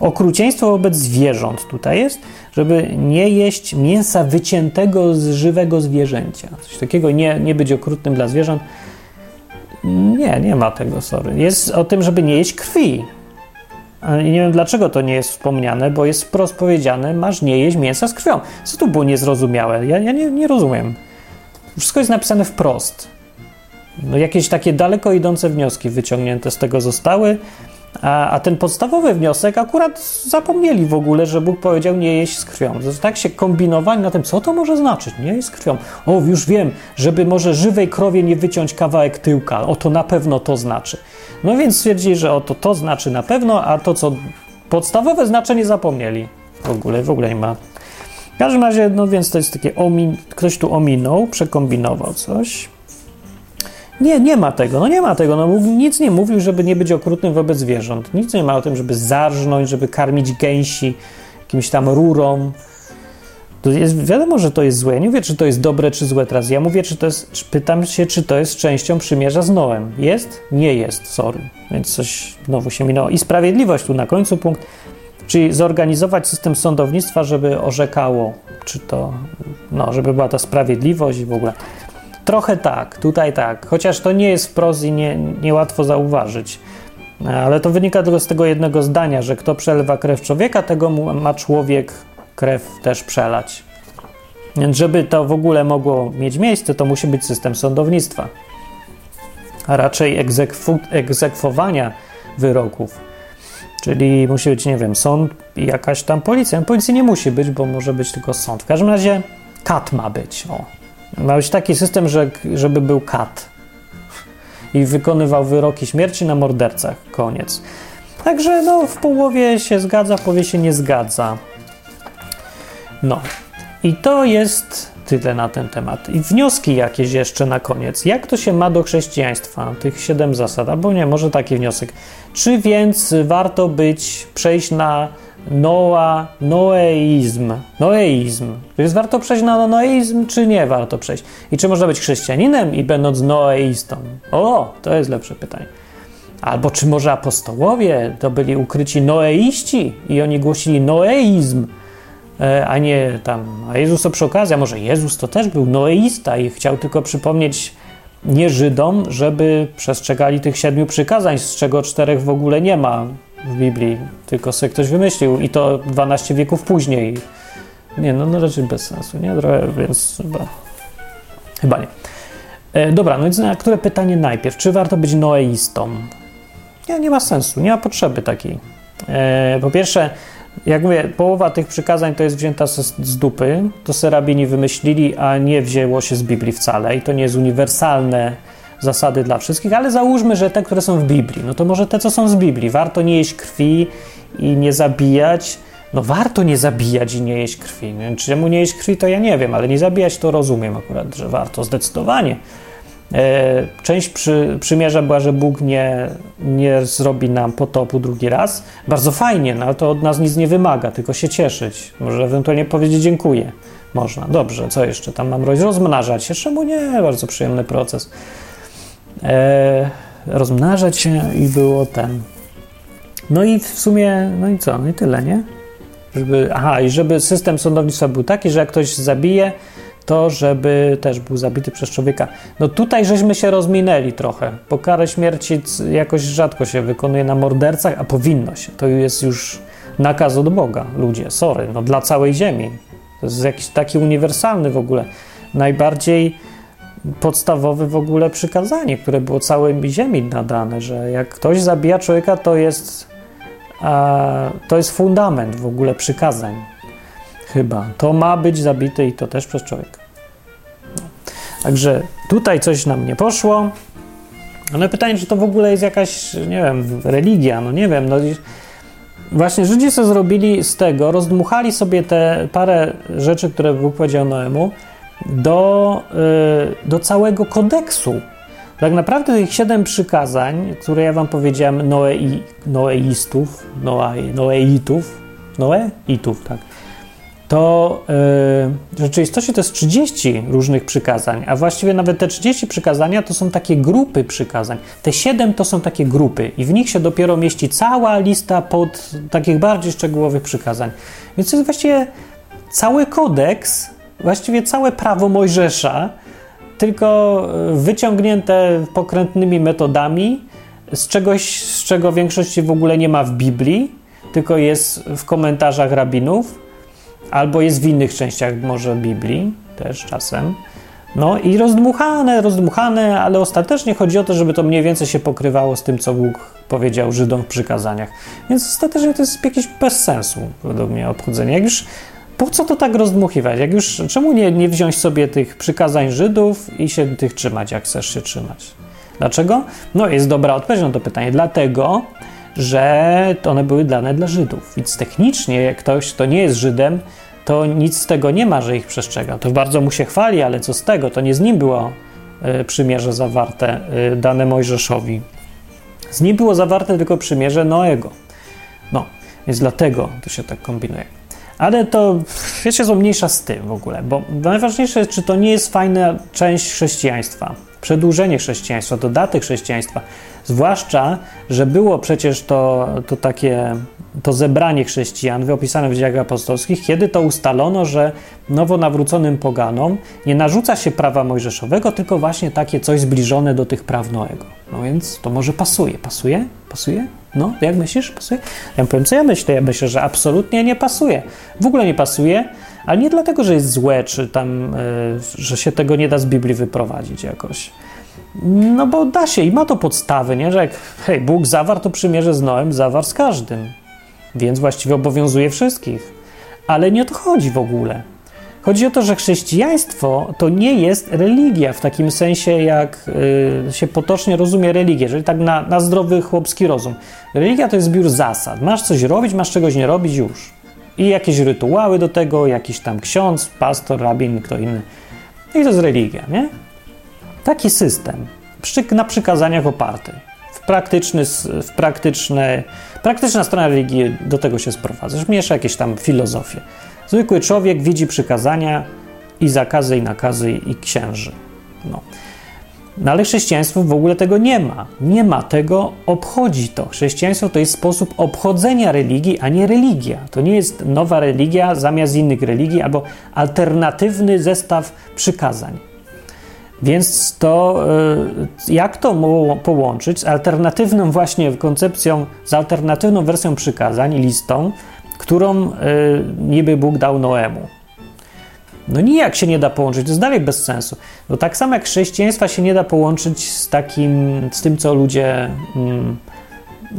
okrucieństwo wobec zwierząt tutaj jest, żeby nie jeść mięsa wyciętego z żywego zwierzęcia. Coś takiego, nie, nie być okrutnym dla zwierząt. Nie, nie ma tego, sorry. Jest o tym, żeby nie jeść krwi. I nie wiem dlaczego to nie jest wspomniane, bo jest wprost powiedziane, masz nie jeść mięsa z krwią. Co tu było niezrozumiałe? Ja, ja nie, nie rozumiem. Wszystko jest napisane wprost. No, jakieś takie daleko idące wnioski wyciągnięte z tego zostały. A, a, ten podstawowy wniosek akurat zapomnieli w ogóle, że Bóg powiedział nie jeść z krwią. Tak się kombinowali na tym, co to może znaczyć, nie jeść z krwią. O, już wiem, żeby może żywej krowie nie wyciąć kawałek tyłka. O, to na pewno to znaczy. No więc stwierdzili, że oto to znaczy na pewno, a to, co podstawowe znaczenie zapomnieli. W ogóle, w ogóle nie ma. W każdym razie, no więc to jest takie, omin... ktoś tu ominął, przekombinował coś. Nie, nie ma tego, no nie ma tego. No, nic nie mówił, żeby nie być okrutnym wobec zwierząt. Nic nie ma o tym, żeby zarżnąć, żeby karmić gęsi jakimś tam rurą. To jest, wiadomo, że to jest złe. Ja nie mówię, czy to jest dobre, czy złe teraz. Ja mówię, czy to jest, czy pytam się, czy to jest częścią przymierza z Noem. Jest? Nie jest, sorry. Więc coś znowu się minęło. I sprawiedliwość tu na końcu punkt. Czyli zorganizować system sądownictwa, żeby orzekało, czy to, no, żeby była ta sprawiedliwość i w ogóle. Trochę tak, tutaj tak, chociaż to nie jest wprost i nie, niełatwo zauważyć. Ale to wynika tylko z tego jednego zdania, że kto przelewa krew człowieka, tego ma człowiek krew też przelać. Więc żeby to w ogóle mogło mieć miejsce, to musi być system sądownictwa, a raczej egzekwu, egzekwowania wyroków. Czyli musi być, nie wiem, sąd i jakaś tam policja. Policji nie musi być, bo może być tylko sąd. W każdym razie kat ma być. O. Ma być taki system, że, żeby był kat i wykonywał wyroki śmierci na mordercach. Koniec. Także no, w połowie się zgadza, w połowie się nie zgadza. No. I to jest tyle na ten temat. I wnioski jakieś jeszcze na koniec. Jak to się ma do chrześcijaństwa? Tych siedem zasad, albo nie, może taki wniosek. Czy więc warto być, przejść na noa, noeizm? Noeizm. Jest warto przejść na noeizm, czy nie warto przejść? I czy można być chrześcijaninem i będąc noeistą? O, to jest lepsze pytanie. Albo czy może apostołowie to byli ukryci noeiści i oni głosili noeizm? E, a nie tam, a Jezus to przy okazji, a może Jezus to też był noeista i chciał tylko przypomnieć nie Żydom, żeby przestrzegali tych siedmiu przykazań, z czego czterech w ogóle nie ma w Biblii, tylko sobie ktoś wymyślił i to 12 wieków później. Nie, no, no raczej bez sensu, nie? Trochę, więc chyba, chyba nie. E, dobra, no więc na które pytanie najpierw? Czy warto być noeistą? Nie, nie ma sensu, nie ma potrzeby takiej. E, po pierwsze, jak mówię, połowa tych przykazań to jest wzięta z, z dupy, to serabini wymyślili, a nie wzięło się z Biblii wcale i to nie jest uniwersalne zasady dla wszystkich, ale załóżmy, że te, które są w Biblii, no to może te, co są z Biblii. Warto nie jeść krwi i nie zabijać. No warto nie zabijać i nie jeść krwi. Czemu nie jeść krwi, to ja nie wiem, ale nie zabijać to rozumiem akurat, że warto zdecydowanie. E, część przy, przymierza była, że Bóg nie, nie zrobi nam potopu drugi raz. Bardzo fajnie, no ale to od nas nic nie wymaga, tylko się cieszyć. Może ewentualnie powiedzieć dziękuję. Można. Dobrze, co jeszcze tam mam robić? Rozmnażać się. Czemu nie? Bardzo przyjemny proces. E, rozmnażać się i było ten. No i w sumie, no i co? No i tyle, nie? Żeby, aha, i żeby system sądownictwa był taki, że jak ktoś zabije, to, żeby też był zabity przez człowieka. No tutaj żeśmy się rozminęli trochę, bo karę śmierci jakoś rzadko się wykonuje na mordercach, a powinno się. To jest już nakaz od Boga, ludzie, sorry, no dla całej ziemi. To jest jakiś taki uniwersalny w ogóle, najbardziej podstawowe w ogóle przykazanie, które było całej ziemi nadane, że jak ktoś zabija człowieka, to jest, a, to jest fundament w ogóle przykazań. Chyba. To ma być zabite i to też przez człowieka. No. Także tutaj coś nam nie poszło. Ale pytanie, czy to w ogóle jest jakaś, nie wiem, religia, no nie wiem. No, właśnie Żydzi co zrobili z tego, rozdmuchali sobie te parę rzeczy, które Bóg powiedział Noemu, do, yy, do całego kodeksu. Tak naprawdę tych siedem przykazań, które ja wam powiedziałem, Noei, Noeistów, Noe, Noeitów, Noeitów, tak, to yy, w rzeczywistości to jest 30 różnych przykazań, a właściwie nawet te 30 przykazania to są takie grupy przykazań. Te 7 to są takie grupy i w nich się dopiero mieści cała lista pod takich bardziej szczegółowych przykazań. Więc to jest właściwie cały kodeks, właściwie całe prawo Mojżesza, tylko wyciągnięte pokrętnymi metodami z czegoś, z czego większości w ogóle nie ma w Biblii, tylko jest w komentarzach rabinów albo jest w innych częściach może Biblii też czasem. No i rozdmuchane, rozdmuchane, ale ostatecznie chodzi o to, żeby to mniej więcej się pokrywało z tym, co Bóg powiedział Żydom w przykazaniach. Więc ostatecznie to jest jakieś bez sensu, według mnie, obchodzenie. Jak już, po co to tak rozdmuchiwać? Jak już, czemu nie, nie wziąć sobie tych przykazań Żydów i się tych trzymać, jak chcesz się trzymać? Dlaczego? No, jest dobra odpowiedź na to pytanie. Dlatego, że one były dane dla Żydów. Więc technicznie, jak ktoś, kto nie jest Żydem, to nic z tego nie ma, że ich przestrzega. To bardzo mu się chwali, ale co z tego? To nie z nim było y, przymierze zawarte, y, dane Mojżeszowi. Z nim było zawarte tylko przymierze Noego. No, więc dlatego to się tak kombinuje. Ale to, wiecie, są mniejsza z tym w ogóle, bo najważniejsze jest, czy to nie jest fajna część chrześcijaństwa, przedłużenie chrześcijaństwa, dodatek chrześcijaństwa. Zwłaszcza, że było przecież to, to takie to zebranie chrześcijan wyopisane w dziejach apostolskich, kiedy to ustalono, że nowo nawróconym poganom nie narzuca się prawa mojżeszowego, tylko właśnie takie coś zbliżone do tych praw Noego. No więc to może pasuje. Pasuje? Pasuje? No, jak myślisz? Pasuje? Ja powiem, co ja myślę. Ja myślę, że absolutnie nie pasuje. W ogóle nie pasuje, Ale nie dlatego, że jest złe, czy tam, że się tego nie da z Biblii wyprowadzić jakoś. No bo da się i ma to podstawy, nie? Że jak hej, Bóg zawarł to przymierze z Noem, zawarł z każdym. Więc właściwie obowiązuje wszystkich. Ale nie o to chodzi w ogóle. Chodzi o to, że chrześcijaństwo to nie jest religia w takim sensie, jak y, się potocznie rozumie religię, czyli tak na, na zdrowy chłopski rozum. Religia to jest zbiór zasad. Masz coś robić, masz czegoś nie robić już. I jakieś rytuały do tego, jakiś tam ksiądz, pastor, rabin, kto inny. No I to jest religia, nie? Taki system, na przykazaniach oparty. W, praktyczny, w praktyczne, praktyczna strona religii do tego się sprowadza. Miesza jakieś tam filozofię. Zwykły człowiek widzi przykazania i zakazy, i nakazy, i księży. No. no ale chrześcijaństwo w ogóle tego nie ma. Nie ma tego, obchodzi to. Chrześcijaństwo to jest sposób obchodzenia religii, a nie religia. To nie jest nowa religia zamiast innych religii albo alternatywny zestaw przykazań. Więc to, y, jak to połączyć z alternatywną właśnie koncepcją, z alternatywną wersją przykazań, listą, którą y, niby Bóg dał Noemu? No nijak się nie da połączyć, to jest dalej bez sensu. No tak samo jak chrześcijaństwa się nie da połączyć z takim, z tym, co ludzie mm,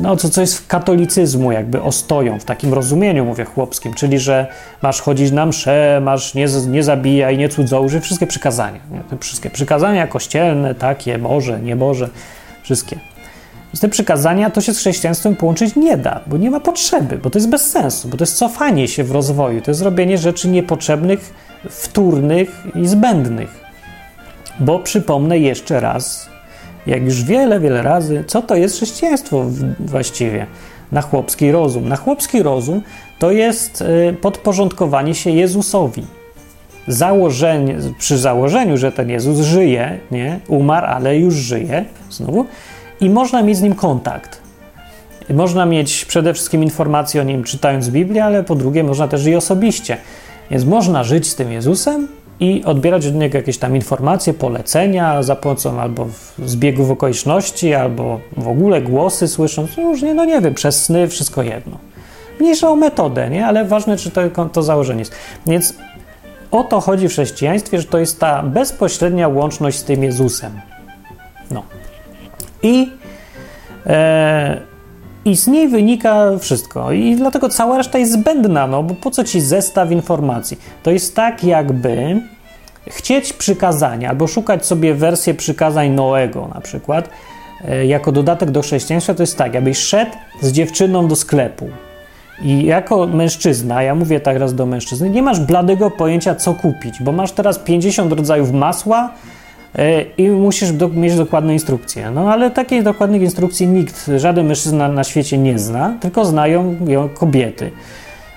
no, co, co jest w katolicyzmu jakby ostoją, w takim rozumieniu, mówię chłopskim, czyli że masz chodzić na msze, masz nie, nie zabijaj, nie cudzołóży, wszystkie przykazania. Nie? Wszystkie przykazania kościelne, takie, może, nie może, wszystkie. Z te przykazania to się z chrześcijaństwem połączyć nie da, bo nie ma potrzeby, bo to jest bez sensu, bo to jest cofanie się w rozwoju, to jest robienie rzeczy niepotrzebnych, wtórnych i zbędnych. Bo przypomnę jeszcze raz, jak już wiele, wiele razy, co to jest chrześcijaństwo właściwie na chłopski rozum. Na chłopski rozum to jest y, podporządkowanie się Jezusowi. Założenie, przy założeniu, że ten Jezus żyje, nie, umarł, ale już żyje, znowu, i można mieć z nim kontakt. Można mieć przede wszystkim informacje o nim czytając Biblię, ale po drugie można też i osobiście. Więc można żyć z tym Jezusem, i odbierać od niego jakieś tam informacje, polecenia za pomocą albo zbiegów okoliczności, albo w ogóle głosy słysząc, no różnie, no nie wiem, przez sny, wszystko jedno. Mniejsza o metodę, nie? Ale ważne, czy to, to założenie jest. Więc o to chodzi w chrześcijaństwie, że to jest ta bezpośrednia łączność z tym Jezusem. I, e, I z niej wynika wszystko. I dlatego cała reszta jest zbędna, no bo po co ci zestaw informacji? To jest tak, jakby chcieć przykazania albo szukać sobie wersję przykazań Noego na przykład e, jako dodatek do chrześcijaństwa, to jest tak, abyś szedł z dziewczyną do sklepu i jako mężczyzna, ja mówię tak raz do mężczyzny, nie masz bladego pojęcia, co kupić, bo masz teraz 50 rodzajów masła i musisz do, mieć dokładne instrukcje. No ale takiej dokładnych instrukcji nikt, żaden mężczyzna na świecie nie zna, tylko znają ją kobiety.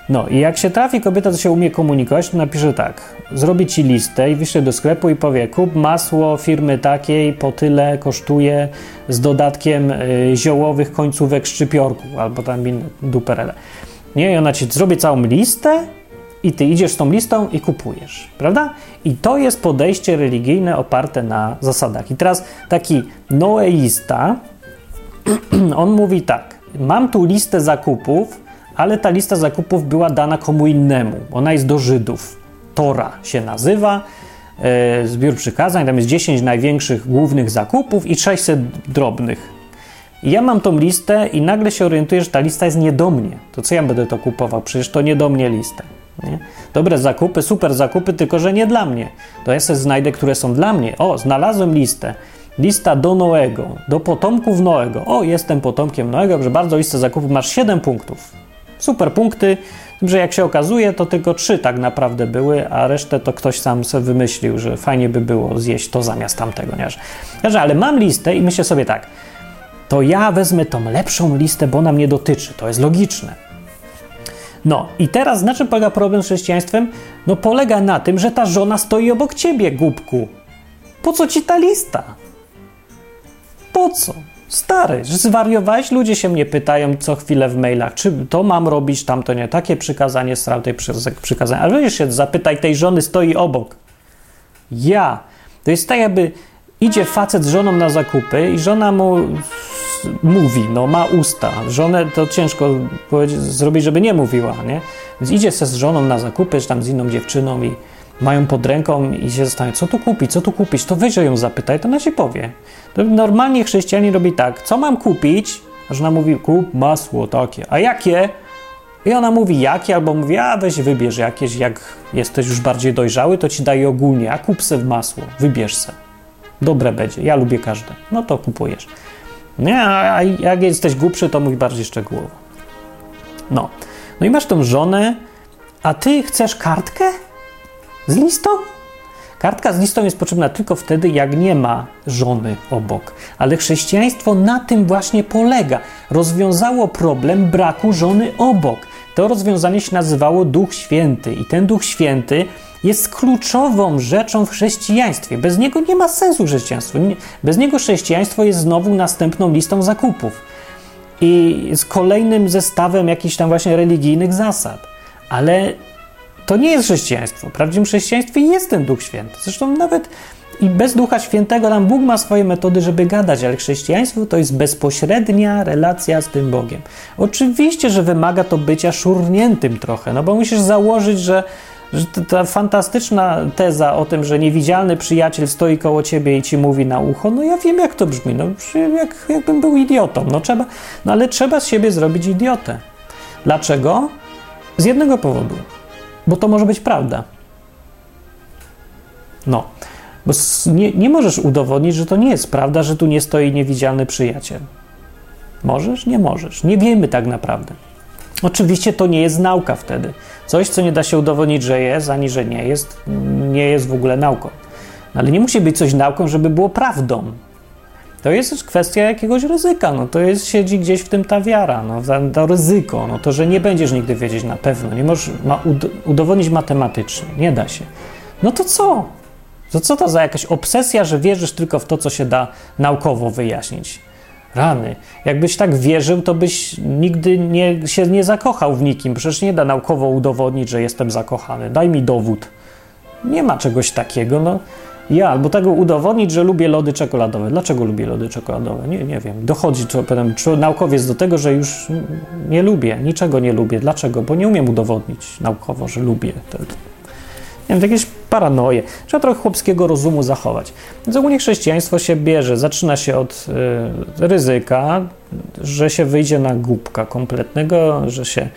No i jak się trafi kobieta, co się umie komunikować, to napisze tak. Zrobi ci listę i wyśle do sklepu i powie kup masło firmy takiej, po tyle kosztuje z dodatkiem y, ziołowych końcówek szczypiorku albo tam inne duperele. Nie, i ona ci zrobi całą listę i ty idziesz z tą listą i kupujesz, prawda? I to jest podejście religijne oparte na zasadach. I teraz taki noeista, [clears throat] on mówi tak, mam tu listę zakupów, ale ta lista zakupów była dana komu innemu. Ona jest do Żydów. Tora się nazywa, e, zbiór przykazań, tam jest 10 największych głównych zakupów i 600 drobnych. I ja mam tą listę i nagle się orientuję, że ta lista jest nie do mnie. To co ja będę to kupował? Przecież to nie do mnie lista. Nie? Dobre zakupy, super zakupy, tylko że nie dla mnie. To ja sobie znajdę, które są dla mnie. O, znalazłem listę. Lista do Noego, do potomków Noego. O, jestem potomkiem Noego, że bardzo listę zakupów masz 7 punktów. Super punkty, że jak się okazuje, to tylko trzy tak naprawdę były, a resztę to ktoś sam sobie wymyślił, że fajnie by było zjeść to zamiast tamtego. Nie? Że, ale mam listę i myślę sobie tak, to ja wezmę tą lepszą listę, bo ona mnie dotyczy. To jest logiczne. No i teraz na czym polega problem z chrześcijaństwem? No polega na tym, że ta żona stoi obok ciebie, głupku. Po co ci ta lista? Po co? Stary, zwariowałeś? Ludzie się mnie pytają co chwilę w mailach, czy to mam robić, tamto nie, takie przykazanie, stram tej przykazania. Ale wiesz się, zapytaj tej żony, stoi obok. Ja. To jest tak, jakby idzie facet z żoną na zakupy i żona mu mówi, no ma usta. Żonę to ciężko zrobić, żeby nie mówiła, nie? Więc idzie se z żoną na zakupy, czy tam z inną dziewczyną i mają pod ręką i się zastanawiają, co tu kupić, co tu kupić, to weź ją zapytaj, to ona ci powie. To normalnie chrześcijanie robi tak, co mam kupić? A żona mówi, kup masło takie. A jakie? I ona mówi jakie, albo mówi, a weź wybierz jakieś, jak jesteś już bardziej dojrzały, to ci daje ogólnie, a kup se masło, wybierz se. Dobre będzie, ja lubię każde. No to kupujesz. Nie, a jak jesteś głupszy, to mówi bardziej szczegółowo. No. No i masz tą żonę, a ty chcesz kartkę z listą? Kartka z listą jest potrzebna tylko wtedy, jak nie ma żony obok. Ale chrześcijaństwo na tym właśnie polega. Rozwiązało problem braku żony obok. To rozwiązanie się nazywało Duch Święty, i ten Duch Święty jest kluczową rzeczą w chrześcijaństwie. Bez niego nie ma sensu chrześcijaństwo. Bez niego chrześcijaństwo jest znowu następną listą zakupów i z kolejnym zestawem jakichś tam właśnie religijnych zasad. Ale to nie jest chrześcijaństwo. W prawdziwym chrześcijaństwie jest ten Duch Święty. Zresztą nawet i bez Ducha Świętego tam Bóg ma swoje metody, żeby gadać, ale chrześcijaństwo to jest bezpośrednia relacja z tym Bogiem. Oczywiście, że wymaga to bycia szurniętym trochę, no bo musisz założyć, że, że ta fantastyczna teza o tym, że niewidzialny przyjaciel stoi koło ciebie i ci mówi na ucho, no ja wiem, jak to brzmi, no jak, jakbym był idiotą, no trzeba, no ale trzeba z siebie zrobić idiotę. Dlaczego? Z jednego powodu, bo to może być prawda. No. Bo nie, nie możesz udowodnić, że to nie jest prawda, że tu nie stoi niewidzialny przyjaciel. Możesz? Nie możesz. Nie wiemy tak naprawdę. Oczywiście to nie jest nauka wtedy. Coś, co nie da się udowodnić, że jest, ani że nie jest, nie jest w ogóle nauką. Ale nie musi być coś nauką, żeby było prawdą. To jest kwestia jakiegoś ryzyka. No, to jest, siedzi gdzieś w tym ta wiara, no, to ryzyko. No, to, że nie będziesz nigdy wiedzieć na pewno. Nie możesz ma udowodnić matematycznie. Nie da się. No to co? To co to za jakaś obsesja, że wierzysz tylko w to, co się da naukowo wyjaśnić? Rany. Jakbyś tak wierzył, to byś nigdy nie, się nie zakochał w nikim. Przecież nie da naukowo udowodnić, że jestem zakochany. Daj mi dowód. Nie ma czegoś takiego. No. Ja, albo tego udowodnić, że lubię lody czekoladowe. Dlaczego lubię lody czekoladowe? Nie, nie wiem. Dochodzi to, to, naukowiec do tego, że już nie lubię, niczego nie lubię. Dlaczego? Bo nie umiem udowodnić naukowo, że lubię. Nie wiem, jakieś paranoje. Trzeba trochę chłopskiego rozumu zachować. Więc ogólnie chrześcijaństwo się bierze, zaczyna się od y, ryzyka, że się wyjdzie na głupka kompletnego, że się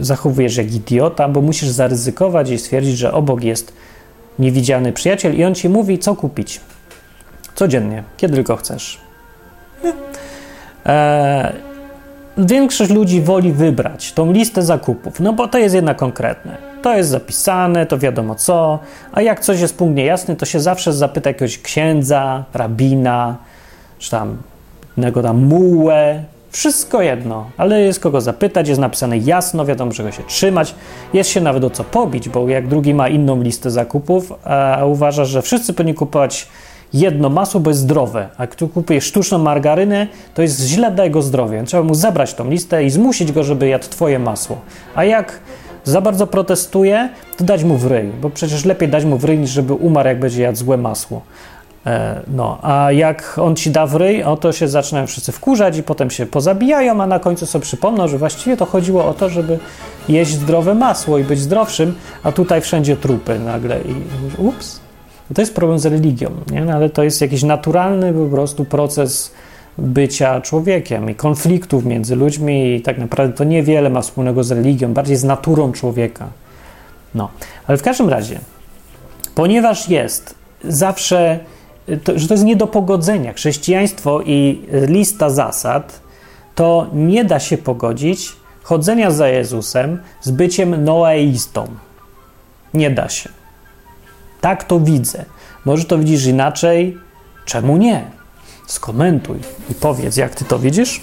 zachowujesz jak idiota, bo musisz zaryzykować i stwierdzić, że obok jest niewidzialny przyjaciel i on ci mówi, co kupić. Codziennie, kiedy tylko chcesz. E, większość ludzi woli wybrać tą listę zakupów, no bo to jest jednak konkretne. To jest zapisane, to wiadomo co, a jak coś jest punkt niejasny, to się zawsze zapyta jakiegoś księdza, rabina, czy tam innego tam mułę, wszystko jedno, ale jest kogo zapytać, jest napisane jasno, wiadomo czego się trzymać, jest się nawet o co pobić, bo jak drugi ma inną listę zakupów, a uważa, że wszyscy powinni kupować jedno masło, bo jest zdrowe, a kto kupuje sztuczną margarynę, to jest źle dla jego zdrowia. Trzeba mu zabrać tą listę i zmusić go, żeby jadł twoje masło. A jak za bardzo protestuje, to dać mu w ryj, bo przecież lepiej dać mu w ryj, niż żeby umarł, jak będzie jadł złe masło. E, no, a jak on ci da w ryj, o to się zaczynają wszyscy wkurzać i potem się pozabijają, a na końcu sobie przypomną, że właściwie to chodziło o to, żeby jeść zdrowe masło i być zdrowszym, a tutaj wszędzie trupy nagle i ups. To jest problem z religią, nie? No, ale to jest jakiś naturalny po prostu proces bycia człowiekiem i konfliktów między ludźmi i tak naprawdę to niewiele ma wspólnego z religią, bardziej z naturą człowieka. No, ale w każdym razie, ponieważ jest zawsze, to, że to jest nie do pogodzenia, chrześcijaństwo i lista zasad, to nie da się pogodzić chodzenia za Jezusem z byciem noeistą. Nie da się. Tak to widzę. Może to widzisz inaczej, czemu nie? skomentuj i powiedz, jak ty to widzisz.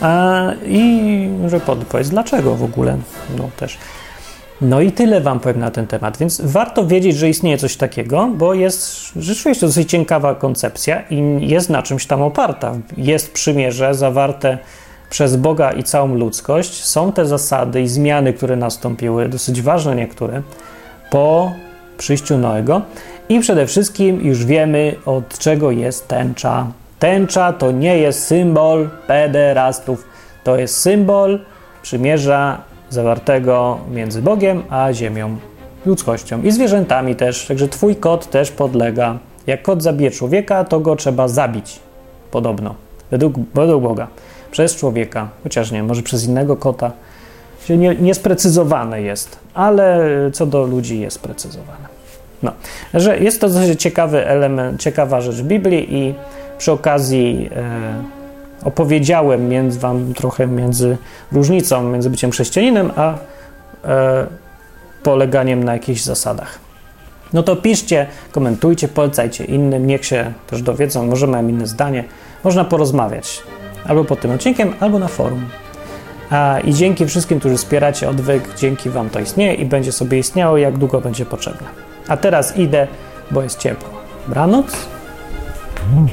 A, I że podpowiedz, dlaczego w ogóle. No też. No i tyle Wam powiem na ten temat, więc warto wiedzieć, że istnieje coś takiego, bo jest rzeczywiście dosyć ciekawa koncepcja i jest na czymś tam oparta. Jest przymierze zawarte przez Boga i całą ludzkość. Są te zasady i zmiany, które nastąpiły, dosyć ważne niektóre, po przyjściu Noego. I przede wszystkim już wiemy, od czego jest tęcza. Tęcza to nie jest symbol pederastów, to jest symbol przymierza zawartego między Bogiem a ziemią, ludzkością i zwierzętami też. Także twój kot też podlega. Jak kot zabije człowieka, to go trzeba zabić. Podobno. Według, według Boga. Przez człowieka. Chociaż nie, może przez innego kota. Nie, niesprecyzowane jest, ale co do ludzi jest precyzowane. No, że jest to dosyć ciekawy element, ciekawa rzecz Biblii i przy okazji e, opowiedziałem między, wam trochę między różnicą między byciem chrześcijaninem a e, poleganiem na jakichś zasadach. No to piszcie, komentujcie, polecajcie innym, niech się też dowiedzą, może mają inne zdanie. Można porozmawiać albo pod tym odcinkiem, albo na forum. A, I dzięki wszystkim, którzy wspieracie odwyk, dzięki Wam to istnieje i będzie sobie istniało, jak długo będzie potrzebne. A teraz idę, bo jest ciepło. Branoc? Mm.